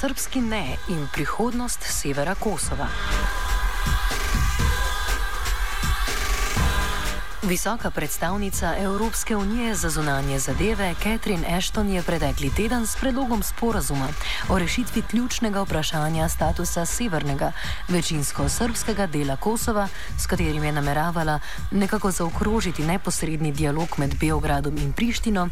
Srpski ne in prihodnost severa Kosova. Visoka predstavnica Evropske unije za zunanje zadeve Catherine Ashton je pretekli teden s predlogom sporazuma o rešitvi ključnega vprašanja statusa severnega, večinsko srpskega dela Kosova, s katerim je nameravala nekako zaokrožiti neposredni dialog med Beogradom in Prištino,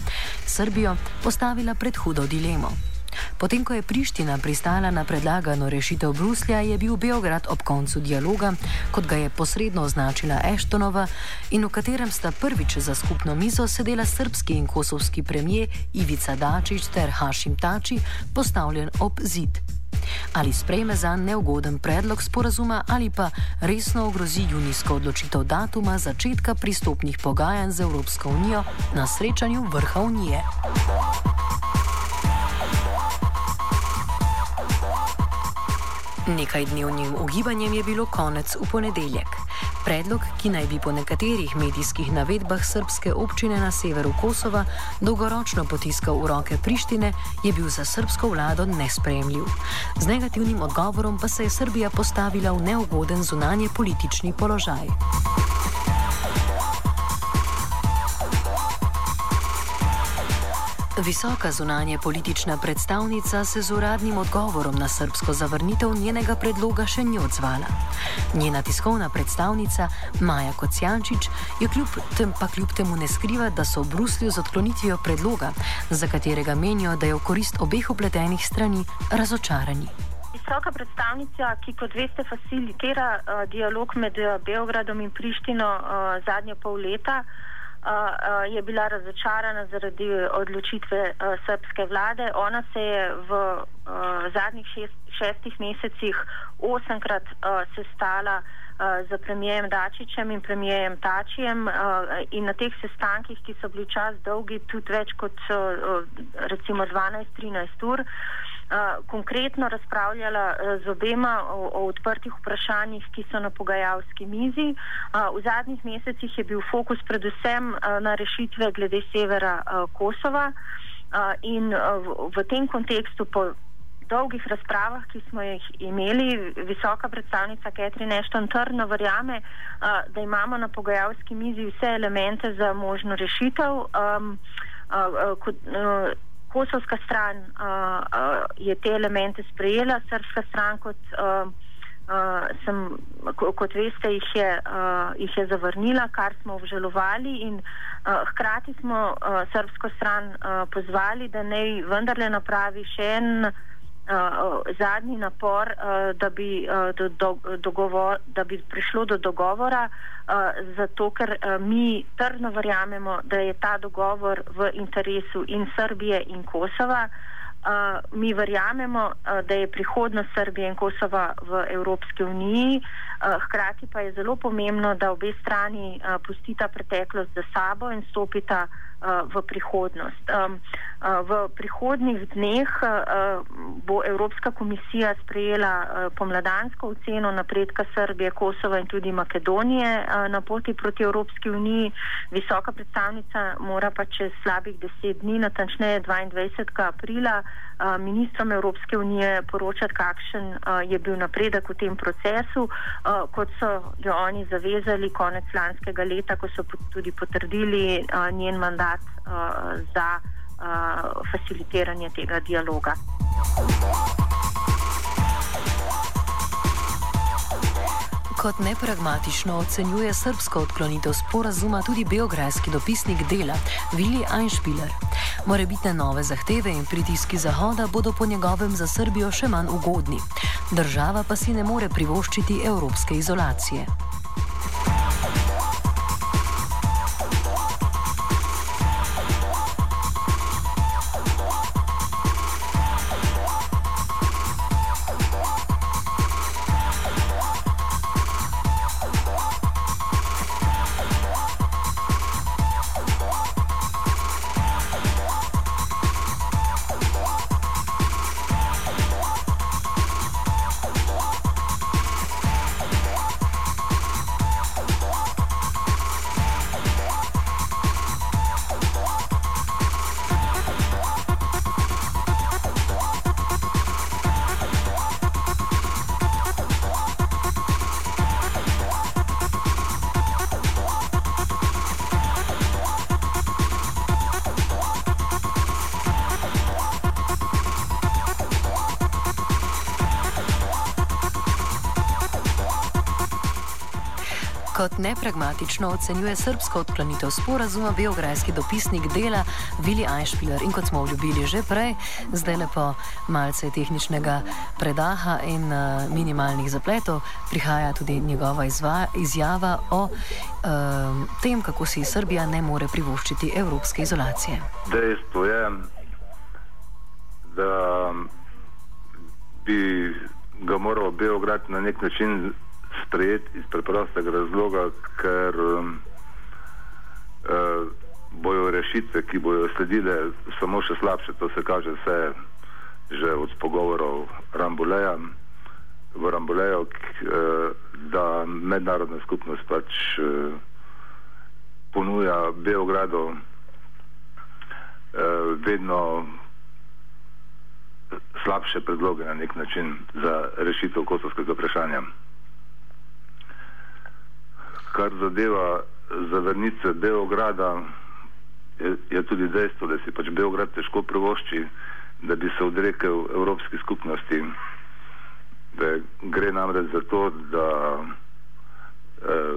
Srbijo postavila pred hudo dilemo. Potem, ko je Priština pristala na predlagano rešitev Bruslja, je bil Beograd ob koncu dialoga, kot ga je posredno označila Eštonova in v katerem sta prvič za skupno mizo sedela srpski in kosovski premije Ivica Dačić ter Hašim Tači, postavljen ob zid. Ali sprejme za neugoden predlog sporazuma ali pa resno ogrozi junijsko odločitev datuma začetka pristopnih pogajanj z Evropsko unijo na srečanju vrha unije. Nekaj dnevnim ugibanjem je bilo konec v ponedeljek. Predlog, ki naj bi po nekaterih medijskih navedbah srpske občine na severu Kosova dolgoročno potiskal v roke Prištine, je bil za srpsko vlado nespremljiv. Z negativnim odgovorom pa se je Srbija postavila v neugoden zunanje politični položaj. Visoka zunanje politična predstavnica se z uradnim odgovorom na srpsko zavrnitev njenega predloga še ni odzvala. Njena tiskovna predstavnica Maja Kocijančič je kljub, tem, pa kljub temu ne skriva, da so v Bruslju z odklonitvijo predloga, za katerega menijo, da je v korist obeh upletenih strani, razočarani. Visoka predstavnica, ki kot veste facilitira uh, dialog med uh, Beogradom in Prištino uh, zadnje pol leta, je bila razočarana zaradi odločitve srpske vlade. Ona se je v zadnjih šest, šestih mesecih osemkrat sestala z premijem Dačičem in premijem Tačijem in na teh sestankih, ki so bili čas dolgi, tudi več kot recimo 12-13 ur konkretno razpravljala z obema o, o odprtih vprašanjih, ki so na pogajalski mizi. V zadnjih mesecih je bil fokus predvsem na rešitve glede severa Kosova in v, v tem kontekstu po dolgih razpravah, ki smo jih imeli, visoka predstavnica Catherine Ashton trdno verjame, da imamo na pogajalski mizi vse elemente za možno rešitev. Um, uh, uh, kot, uh, kosovska stran uh, uh, je te elemente sprejela, srpska stran, kot, uh, uh, sem, kot veste, jih je, uh, jih je zavrnila, kar smo obžalovali in uh, hkrati smo uh, srpsko stran uh, pozvali, da naj vendarle napravi še en uh, zadnji napor, uh, da, bi, uh, do, do, dogovor, da bi prišlo do dogovora, uh, zato ker uh, mi trdno verjamemo, da je ta dogovor v interesu in Srbije in Kosova. Uh, mi verjamemo, uh, da je prihodnost Srbije in Kosova v Evropski uniji, uh, hkrati pa je zelo pomembno, da obe strani uh, pustita preteklost za sabo in stopita uh, v prihodnost. V prihodnih dneh bo Evropska komisija sprejela pomladansko oceno napredka Srbije, Kosova in tudi Makedonije na poti proti Evropski uniji. Visoka predstavnica mora pa čez slabih deset dni, natančneje 22. aprila, ministrom Evropske unije poročati, kakšen je bil napredek v tem procesu, kot so jo oni zavezali konec lanskega leta, ko so tudi potrdili njen mandat za facilitiranje tega dialoga. Kot nepragmatično ocenjuje srbsko odklonitev sporazuma tudi beograjski dopisnik dela Vili Einspieler. Morebitne nove zahteve in pritiski Zahoda bodo po njegovem za Srbijo še manj ugodni. Država pa si ne more privoščiti evropske izolacije. Kot nepragmatično ocenjuje srbsko odklonitev sporazuma beograjski dopisnik dela Vili Einspieler. In kot smo obljubili že prej, zdaj lepo malce tehničnega predaha in uh, minimalnih zapletov, prihaja tudi njegova izva, izjava o uh, tem, kako si Srbija ne more privoščiti evropske izolacije. Dejstvo je, da bi ga moral Beograd na nek način sprejeti iz preprostega razloga, ker um, uh, bojo rešitve, ki bojo sledile, samo še slabše. To se kaže vse že od pogovorov Rambuleja, v Rambuleju, uh, da mednarodna skupnost pač uh, ponuja Beogradu uh, vedno slabše predloge na nek način za rešitev kosovskega vprašanja kar zadeva zavrnice Beograda, je, je tudi dejstvo, da si pač Beograd težko privošči, da bi se odrekel Evropski skupnosti. Da gre namreč za to, da eh,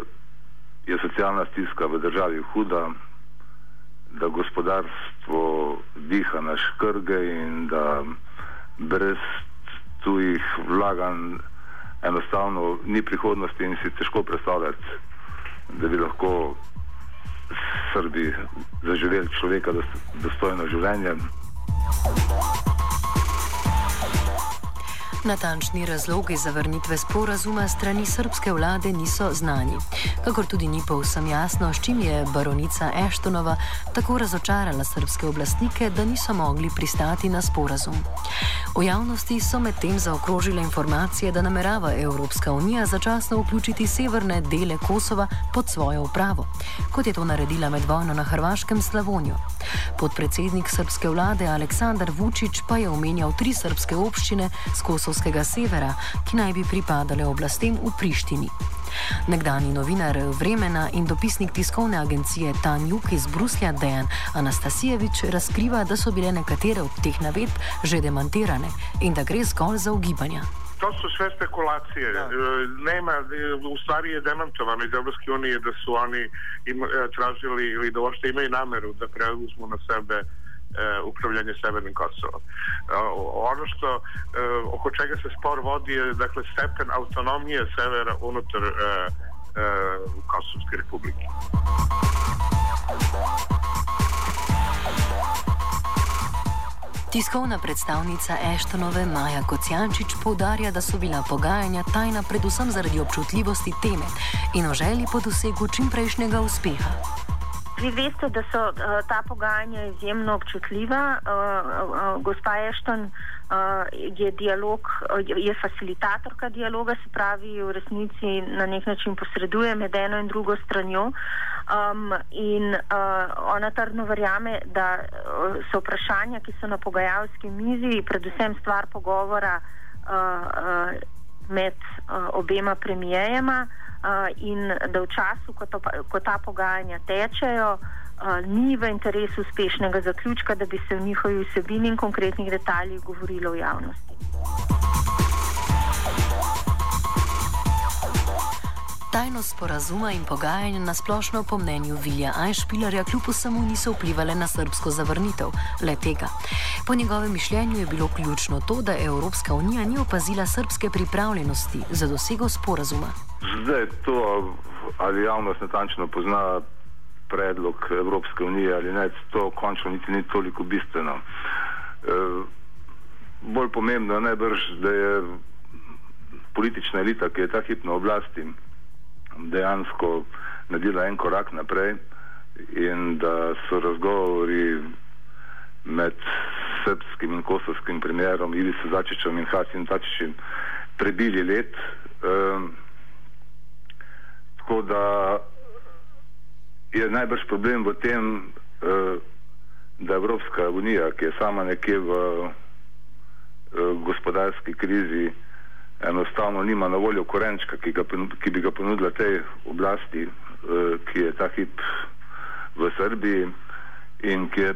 je socialna stiska v državi huda, da gospodarstvo diha na škrge in da brez tujih vlaganj enostavno ni prihodnosti in si težko predstavljati da bi lahko Srbi zaživeli človeka dostojno življenje. Natančni razlogi za vrnitve sporazuma strani srpske vlade niso znani. Kakor tudi ni povsem jasno, s čim je baronica Eštonova tako razočarala srpske oblastnike, da niso mogli pristati na sporazum. V javnosti so medtem zaokrožile informacije, da namerava Evropska unija začasno vključiti severne dele Kosova pod svojo upravo, kot je to naredila med vojno na Hrvaškem Slavonju. Podpredsednik srpske vlade Aleksandar Vučić pa je omenjal tri srpske občine s Kosovskim kosovskega severa, ki naj bi pripadale oblastem v Prištini. Nekdani novinar Vremena in dopisnik tiskovne agencije Tanjuk iz Bruslja Dejan Anastasijevič razkriva, da so bile nekatere od teh navedb že demantirane in da gre zgolj za ugibanja. To su sve spekulacije. Da. Nema, u stvari je demantovano iz Evropske unije da su oni im, tražili ili da uopšte imaju nameru da preuzmu na sebe E, upravljanje Severnim Kosovom. E, ono što, e, oko čega se spor vodi je dakle, stepen autonomije severa unutar Kosovske republike. Tiskovna predstavnica Eštonove Maja Kocijančič povdarja, da so bila pogajanja tajna predvsem zaradi občutljivosti teme in o želji po dosegu čimprejšnjega uspeha. Vi veste, da so uh, ta pogajanja izjemno občutljiva. Uh, uh, gospa Ešton uh, je, dialog, uh, je facilitatorka dialoga, se pravi, v resnici na nek način posreduje med eno in drugo stranjo. Um, in uh, ona trdno verjame, da so vprašanja, ki so na pogajalski mizi, predvsem stvar pogovora uh, uh, med uh, obema premijejema in da v času, ko, to, ko ta pogajanja tečejo, ni v interesu uspešnega zaključka, da bi se v njihovi vsebini in konkretnih detaljih govorilo v javnosti. Tajnost sporazuma in pogajanja na splošno po mnenju Vilja Ajšpilarja kljub vsemu niso vplivali na srbsko zavrnitev le tega. Po njegovem mišljenju je bilo ključno to, da Evropska unija ni opazila srbske pripravljenosti za dosego sporazuma. Zdaj to, ali javnost natančno pozna predlog Evropske unije ali ne, to končno niti ni toliko bistveno. E, bolj pomembno je najbrž, da je politična elita, ki je ta hip na oblasti, dejansko naredila en korak naprej in da so razgovori med srpskim in kosovskim premjerom Ivico Začičem in Hasim Začičem prebili let. Um, tako da je najbrž problem v tem, uh, da Evropska unija, ki je sama nekje v uh, gospodarski krizi, enostavno nima na voljo korenčka, ki, ga, ki bi ga ponudila tej oblasti, uh, ki je ta hip v Srbiji in ki je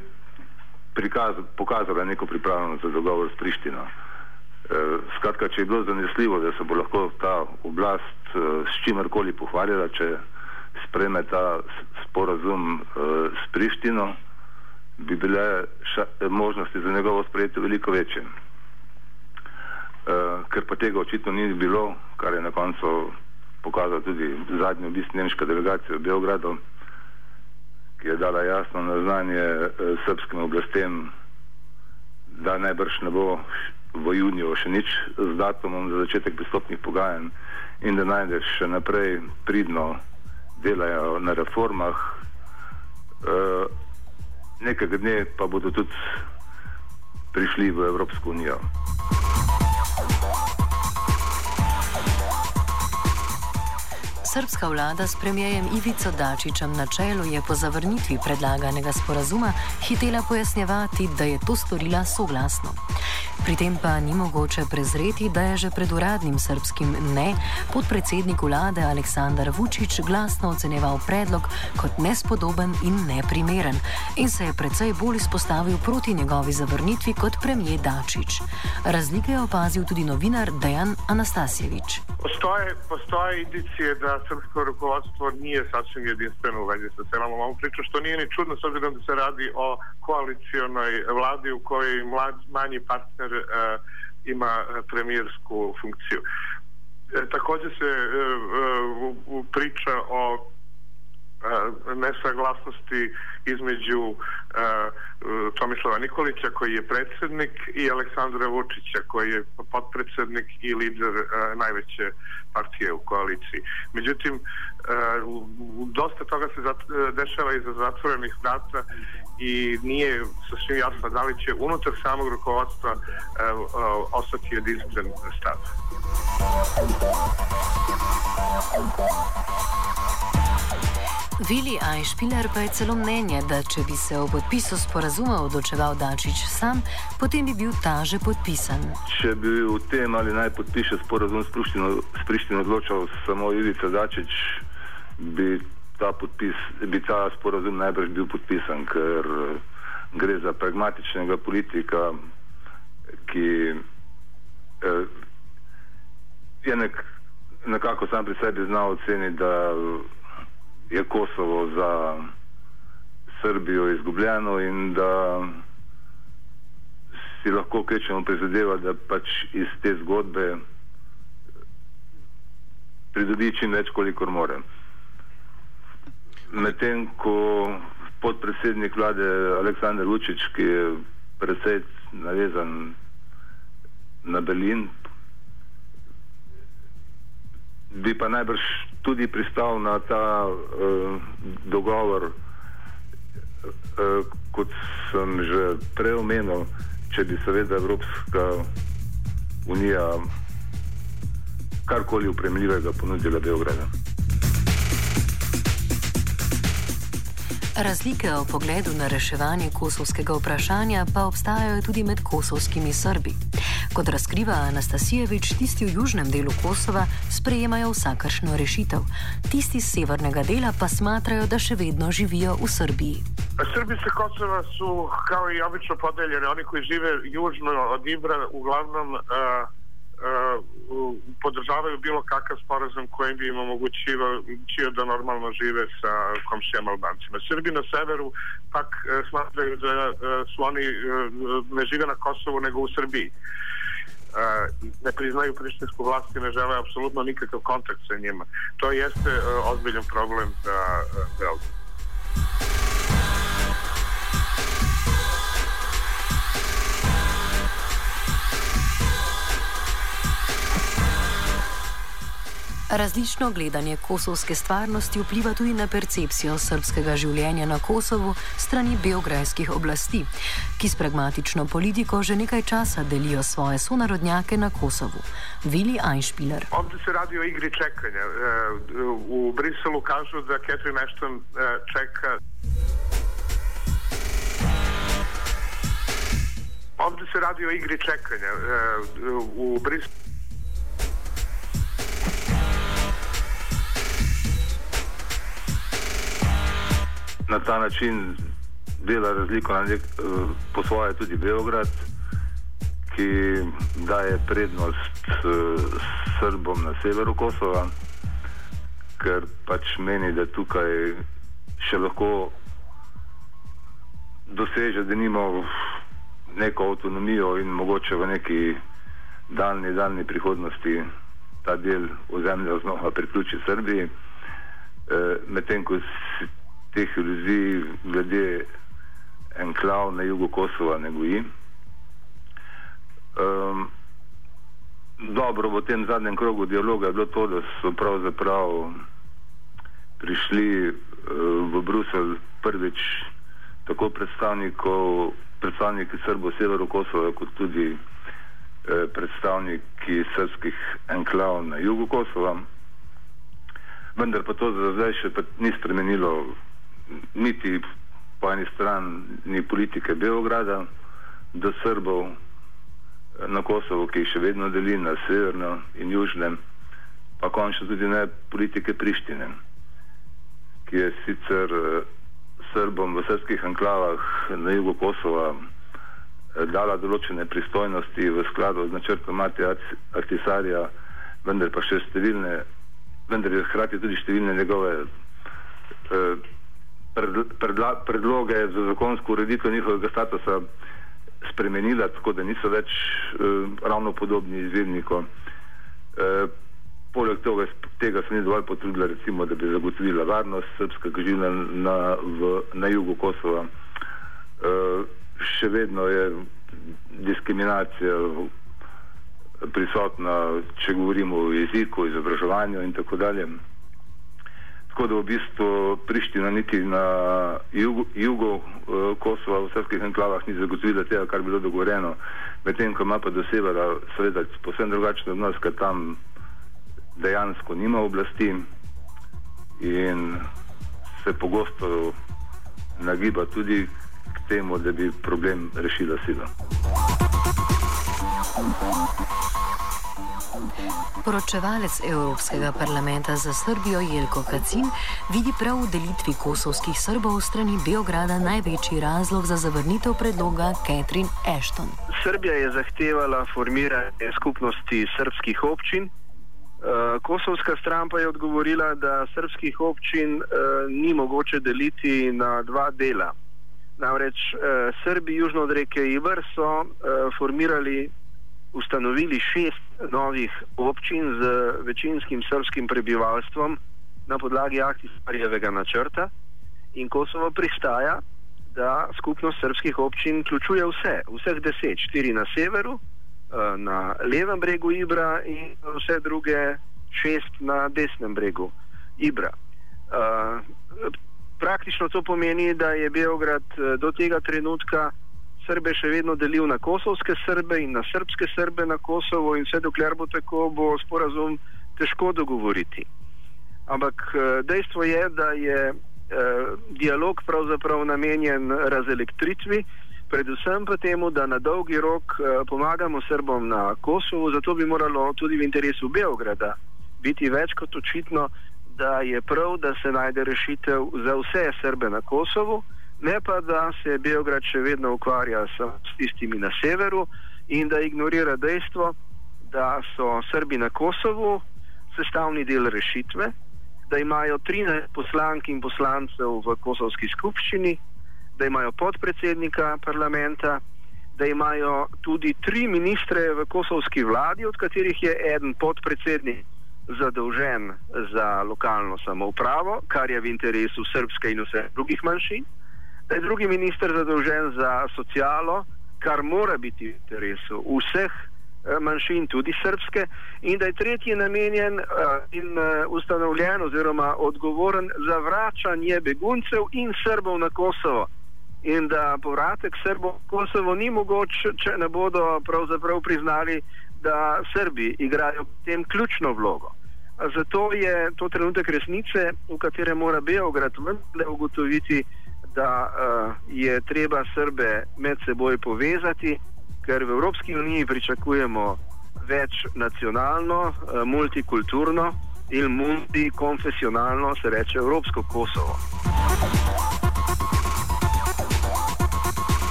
prikaz, pokazala neko pripravljenost za dogovor s Prištino. Uh, skratka, če je bilo zanesljivo, da se bo lahko ta oblast uh, s čimerkoli pohvalila, če spreme ta sporazum s Prištino, bi bile možnosti za njegovo sprejetje veliko večje. Uh, ker pa tega očitno ni bilo, kar je na koncu pokazal tudi zadnji obisk nemške delegacije v Beogradu, ki je dala jasno na znanje uh, srpskim oblastem, da najbrž ne bo v juniju še nič z datumom za začetek pristopnih pogajanj in da najdeš še naprej pridno delajo na reformah, uh, nekaj dne pa bodo tudi prišli v Evropsko unijo. Srpska vlada s premijejem Ivico Dačičem na čelu je po zavrnitvi predlaganega sporazuma hitela pojasnjevati, da je to storila soglasno. Pri tem pa ni mogoče prezreti, da je že pred uradnim srpskim ne podpredsednik vlade Aleksandar Vučić glasno oceneval predlog kot nespodoben in neprimeren in se je predvsej bolj izpostavil proti njegovi zavrnitvi kot premijer Dačič. Razlike je opazil tudi novinar Dejan Anastasjevič. Postoje, postoje indicije, da srpsko rukovodstvo nije sasvim jedinstveno u vezi sa celom ovom pričom, što nije ni čudno s obzirom da se radi o koalicijonoj vladi u kojoj mlad, manji partner uh, ima premijersku funkciju. E, također se uh, priča o nesaglasnosti između Tomislava Nikolića koji je predsjednik i Aleksandra Vučića koji je potpredsjednik i lider najveće partije u koaliciji. Međutim, dosta toga se dešava iza zatvorenih vrata i nije sasvim jasno da li će unutar samog rukovodstva uh, ostati jedinstven stav. Vili Ajšpiler pa je celo mnenje, da če bi se o podpisu sporazuma odločeval Dačič sam, potem bi bil ta že podpisan. Če bi v tem ali naj podpiše sporazum s Prištino, s Prištino odločal samo Ivica Dačič, bi ta, podpis, bi ta sporazum najbrž bil podpisan, ker gre za pragmatičnega politika, ki eh, je nek, nekako sam pri sebi znal oceniti, da je Kosovo za Srbijo izgubljeno in da si lahko kvečemo prizadeva, da pač iz te zgodbe pridobi čim več, kolikor more. Medtem, ko podpredsednik vlade Aleksandar Vučić, ki je predvsej navezan na Berlin, bi pa najbrž tudi pristal na ta uh, dogovor eh, kot sem že prej omenil, če bi seveda Evropska unija karkoli upremljivega ponudila Beogradu. Razlike o pogledu na reševanje kosovskega vprašanja pa obstajajo tudi med kosovskimi Srbi. Kot razkriva Anastasijevič, tisti v južnem delu Kosova sprejemajo vsakršno rešitev, tisti iz severnega dela pa smatrajo, da še vedno živijo v Srbiji. Srbi sa Kosova su kao i obično podeljeni. Oni koji žive južno od Ibra uglavnom uh, uh, podržavaju bilo kakav sporazum kojim bi im omogućio da normalno žive sa komšijama Albancima. Srbi na severu pak uh, smatraju da uh, su oni uh, ne žive na Kosovu nego u Srbiji. Uh, ne priznaju prištinsku vlast i ne žele apsolutno nikakav kontakt sa njima. To jeste uh, ozbiljan problem za uh, Različno gledanje kosovske stvarnosti vpliva tudi na percepcijo srpskega življenja na Kosovu strani beograjskih oblasti, ki s pragmatično politiko že nekaj časa delijo svoje sonarodnjake na Kosovu. Vili Einspieler. Ovdje se radi o igri čekanja. U Briselu kažu da Catherine Ashton čeka Ovdje se radi o igri čekanja. U Briselu na ta način dela razliko na nek, eh, po svoje tudi Beograd, ki daje prednost uh, Srbom na severu Kosova, ker pač meni, da tukaj še lahko doseže, da nima neko avtonomijo in mogoče v neki daljni, daljni prihodnosti ta del ozemlja znova priključi Srbiji, uh, medtem ko teh iluzij glede enklav na jugu Kosova ne goji. Um, dobro v tem zadnjem krogu dialoga je bilo to, da so pravzaprav prišli uh, v Bruselj prvič tako predstavnikov, predstavniki Srbov severu Kosova, kot tudi uh, predstavniki srpskih enklav na jugu Kosova. Vendar pa to za zdaj še ni spremenilo niti po eni strani politike Beograda do Srbov na Kosovo, ki jih še vedno deli na severno in južnem, pa končno tudi ne politike Prištine, ki je sicer Srbom v srpskih enklavah na jugu Kosova dala določene pristojnosti v skladu z načrtom Matija Artisarja, vendar pa še številne, vendar je hkrati tudi številne njegove eh, predla, predloge za zakonsko ureditev njihovega statusa spremenila, tako da niso več uh, ravno podobni izvednikom. Uh, poleg tega, tega se ni dovolj potrudila, recimo, da bi zagotovila varnost srpskega življenja na, na jugu Kosova. Uh, še vedno je diskriminacija prisotna, če govorimo o jeziku, izobraževanju in tako dalje. Tako da v bistvu Priština niti na jugu, jugu uh, Kosova v srpskih enklavah ni zagotovila tega, kar bi bilo dogovoreno, medtem ko ima pa do severa seveda posebno drugačen odnos, ker tam dejansko nima oblasti in se pogosto nagiba tudi k temu, da bi problem rešila sila. Poročevalec Evropskega parlamenta za Srbijo Jelko Kacin vidi prav v delitvi kosovskih Srbov strani Beograda največji razlog za zavrnitev predloga Catherine Ashton. Srbija je zahtevala formiranje skupnosti srpskih občin. Eh, kosovska stran pa je odgovorila, da srpskih občin eh, ni mogoče deliti na dva dela. Namreč eh, Srbi južno od reke Ibr so formirali ustanovili šest novih občin z večinskim srpskim prebivalstvom na podlagi aktivnega načrta in Kosovo pristaja, da skupnost srpskih občin vključuje vse, vseh deset, štiri na severu, eh, na levem bregu Ibra in vse druge šest na desnem bregu Ibra. Eh, praktično to pomeni, da je Beograd uh, do tega trenutka Srbe še vedno delil na kosovske Srbe in na srpske Srbe na Kosovo in vse dokler bo tako, bo sporazum težko dogovoriti. Ampak uh, dejstvo je, da je uh, dialog pravzaprav namenjen razelektritvi, predvsem pa temu, da na dolgi rok uh, pomagamo Srbom na Kosovu, zato bi moralo tudi v interesu Beograda biti več kot očitno, da je prav, da se najde rešitev za vse Srbe na Kosovu, ne pa da se Beograd še vedno ukvarja s tistimi na severu in da ignorira dejstvo, da so Srbi na Kosovu sestavni del rešitve, da imajo 13 poslank in poslancev v kosovski skupščini, da imajo podpredsednika parlamenta, da imajo tudi tri ministre v kosovski vladi, od katerih je eden podpredsednik zadolžen za lokalno samoupravo, kar je v interesu srpske in vseh drugih manjšin, da je drugi minister zadolžen za socialo, kar mora biti v interesu vseh eh, manjšin, tudi srpske, in da je tretji namenjen uh, in uh, ustanovljen oziroma odgovoren za vračanje beguncev in Srbov na Kosovo. In da povratek Srbov na Kosovo ni mogoč, če ne bodo pravzaprav priznali, da Srbi igrajo tem ključno vlogo. Zato je to trenutek resnice, v katerem mora Beograd vendarle ugotoviti, da uh, je treba Srbe med seboj povezati, ker v Evropski uniji pričakujemo več nacionalno, uh, multikulturno in multikonfesionalno, se reče Evropsko Kosovo.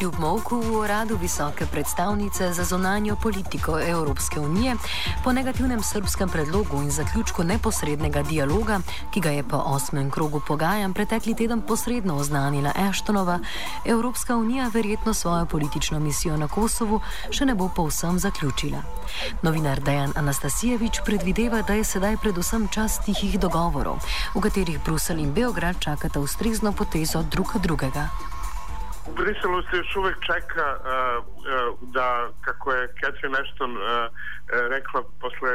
Kljub molku v uradu visoke predstavnice za zonanjo politiko Evropske unije, po negativnem srpskem predlogu in zaključku neposrednega dialoga, ki ga je po osmem krogu pogajanj pretekli teden posredno oznanila Eštonova, Evropska unija verjetno svojo politično misijo na Kosovu še ne bo povsem zaključila. Novinar Dejan Anastasijevič predvideva, da je sedaj predvsem čas tihih dogovorov, v katerih Bruselj in Beograd čakata ustrezno potezo drug drugega. U Briselu se još uvek čeka uh, uh, da, kako je Catherine Ashton uh, rekla posle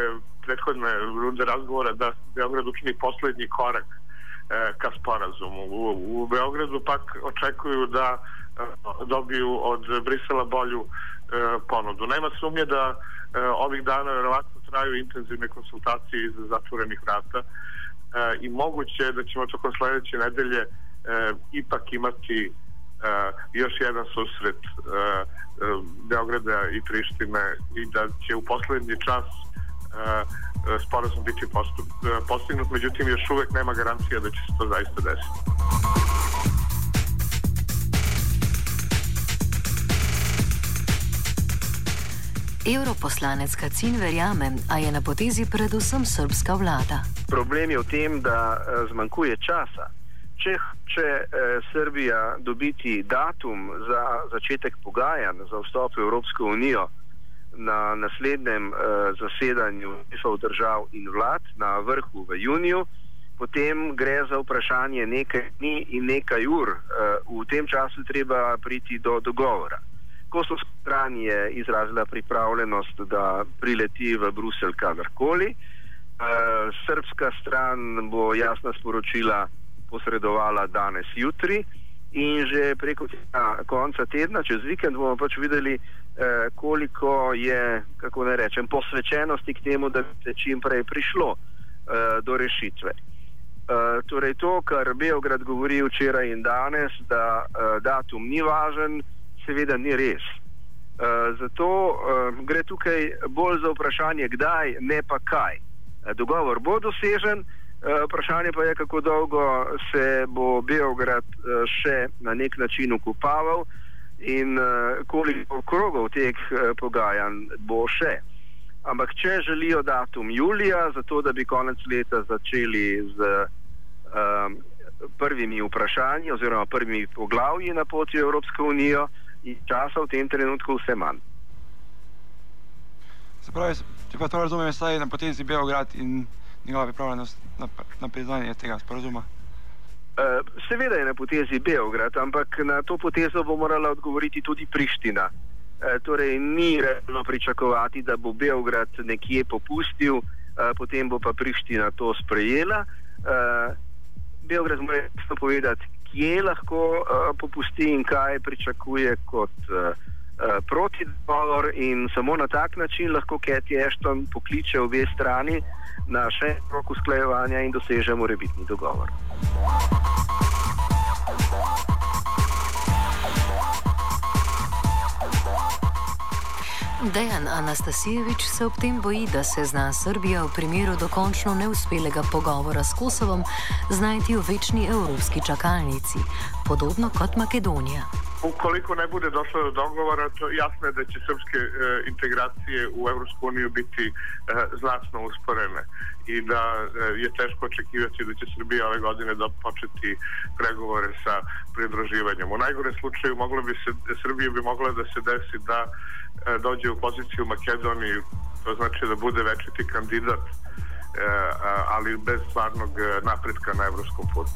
prethodne runde razgovora, da Beograd učini poslednji korak uh, ka sporazumu. U, u Beogradu pak očekuju da uh, dobiju od Brisela bolju uh, ponudu. Nema sumnje da uh, ovih dana verovatno traju intenzivne konsultacije iz zatvorenih vrata uh, i moguće je da ćemo tokom sledeće nedelje uh, ipak imati uh, još jedan susret uh, uh, Beograda i Prištine i da će u poslednji čas uh, sporazum biti postup, uh, postignut, međutim još uvek nema garancija da će se to zaista desiti. Europoslanec Kacin verjame, a je na potezi predvsem srpska vlada. Problem je v tem, da zmanjkuje časa če hoče eh, Srbija dobiti datum za začetek pogajanj za vstop v Evropsko unijo na naslednjem eh, zasedanju njihov držav in vlad na vrhu v juniju, potem gre za vprašanje nekaj dni in nekaj ur. Eh, v tem času treba priti do dogovora. Kosovska stran je izrazila pripravljenost, da prileti v Bruselj kadarkoli. Uh, srpska stran bo jasno sporočila, posredovala danes, jutri. In že preko tega konca tedna, čez vikend, bomo pač videli, eh, koliko je, kako ne rečem, posvečenosti k temu, da bi se čim prej prišlo eh, do rešitve. Eh, torej, to, kar Beograd govori včeraj in danes, da eh, datum ni važen, seveda ni res. Eh, zato eh, gre tukaj bolj za vprašanje, kdaj, ne pa kaj. Eh, dogovor bo dosežen. Eh, vprašanje pa je, kako dolgo se bo Beograd eh, še na nek način ukupaval in eh, koliko krogov teh pogajanj bo še. Ampak, če želijo datum julija, zato da bi konec leta začeli z um, prvimi vprašanji oziroma prvimi poglavji na poti v Evropsko unijo, je časa v tem trenutku vse manj. Se pravi, če pa to razumem, je na potezi Beograd in njegova pripravljenost na, na priznanje tega sporozuma? Uh, seveda je na potezi Beograd, ampak na to potezo bo morala odgovoriti tudi Priština. Uh, torej, ni realno pričakovati, da bo Beograd nekje popustil potem bo pa Priština to sprejela. Beograd mora jasno povedati, kje lahko popusti in kaj pričakuje kot protidogovor in samo na tak način lahko Cathy Ashton pokliče obe strani na še en krok usklajevanja in doseže morebitni dogovor. Dejan Anastasijevič se ob tem boji, da se zna Srbija v primeru dokončno neuspelega pogovora s Kosovom znajti v večni evropski čakalnici, podobno kot Makedonija. Ukoliko ne bude došlo do dogovora, to jasno je da će srpske e, integracije u Evropsku uniju biti e, znatno usporene i da e, je teško očekivati da će Srbija ove godine da početi pregovore sa pridruživanjem. U najgore slučaju moglo bi se, Srbija bi mogla da se desi da e, dođe u poziciju Makedoniji, to znači da bude večiti kandidat, e, ali bez stvarnog napretka na evropskom putu.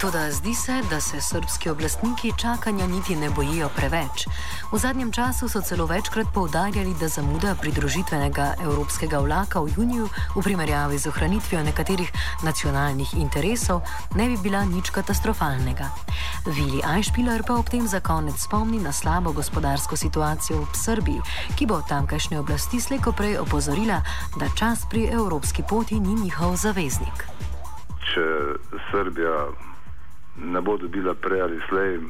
Toda zdi se, da se srpski oblastniki čakanja niti ne bojijo preveč. V zadnjem času so celo večkrat poudarjali, da zamuda pridružitvenega evropskega vlaka v juniju v primerjavi z ohranitvijo nekaterih nacionalnih interesov ne bi bila nič katastrofalnega. Vili Ajšpiler pa ob tem za konec spomni na slabo gospodarsko situacijo v Srbiji, ki bo tamkajšnje oblasti sleko prej opozorila, da čas pri evropski poti ni njihov zaveznik. Če Srbija ne bo dobila prej ali slej eh,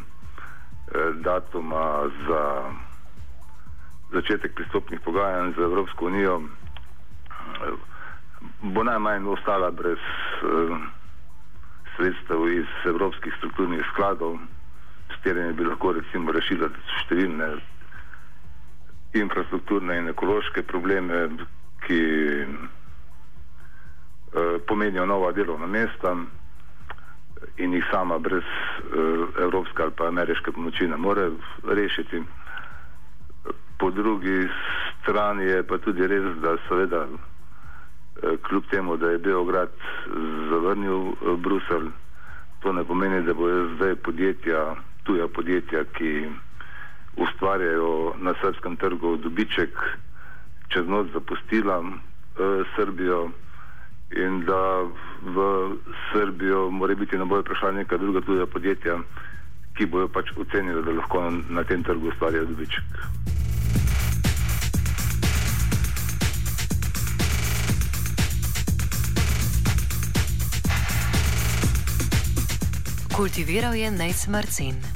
datuma za začetek pristopnih pogajanj z Evropsko unijo, eh, bo najmanj ostala brez eh, sredstev iz evropskih strukturnih skladov, s katerimi bi lahko recimo rešila številne infrastrukturne in ekološke probleme, ki pomenijo nova delovna mesta in jih sama brez uh, evropske ali pa ameriške pomoči ne more rešiti. Po drugi strani je pa tudi res, da seveda uh, kljub temu, da je Beograd zavrnil uh, Brusel, to ne pomeni, da bojo zdaj podjetja, tuja podjetja, ki ustvarjajo na srpskem trgu dobiček, čez noč zapustila uh, Srbijo in da v Srbijo mora biti na boju prišla neka druga tuja podjetja, ki bojo pač ocenili, da lahko na tem trgu ustvarjajo dobiček. Kultiviral je Nejc Marcin.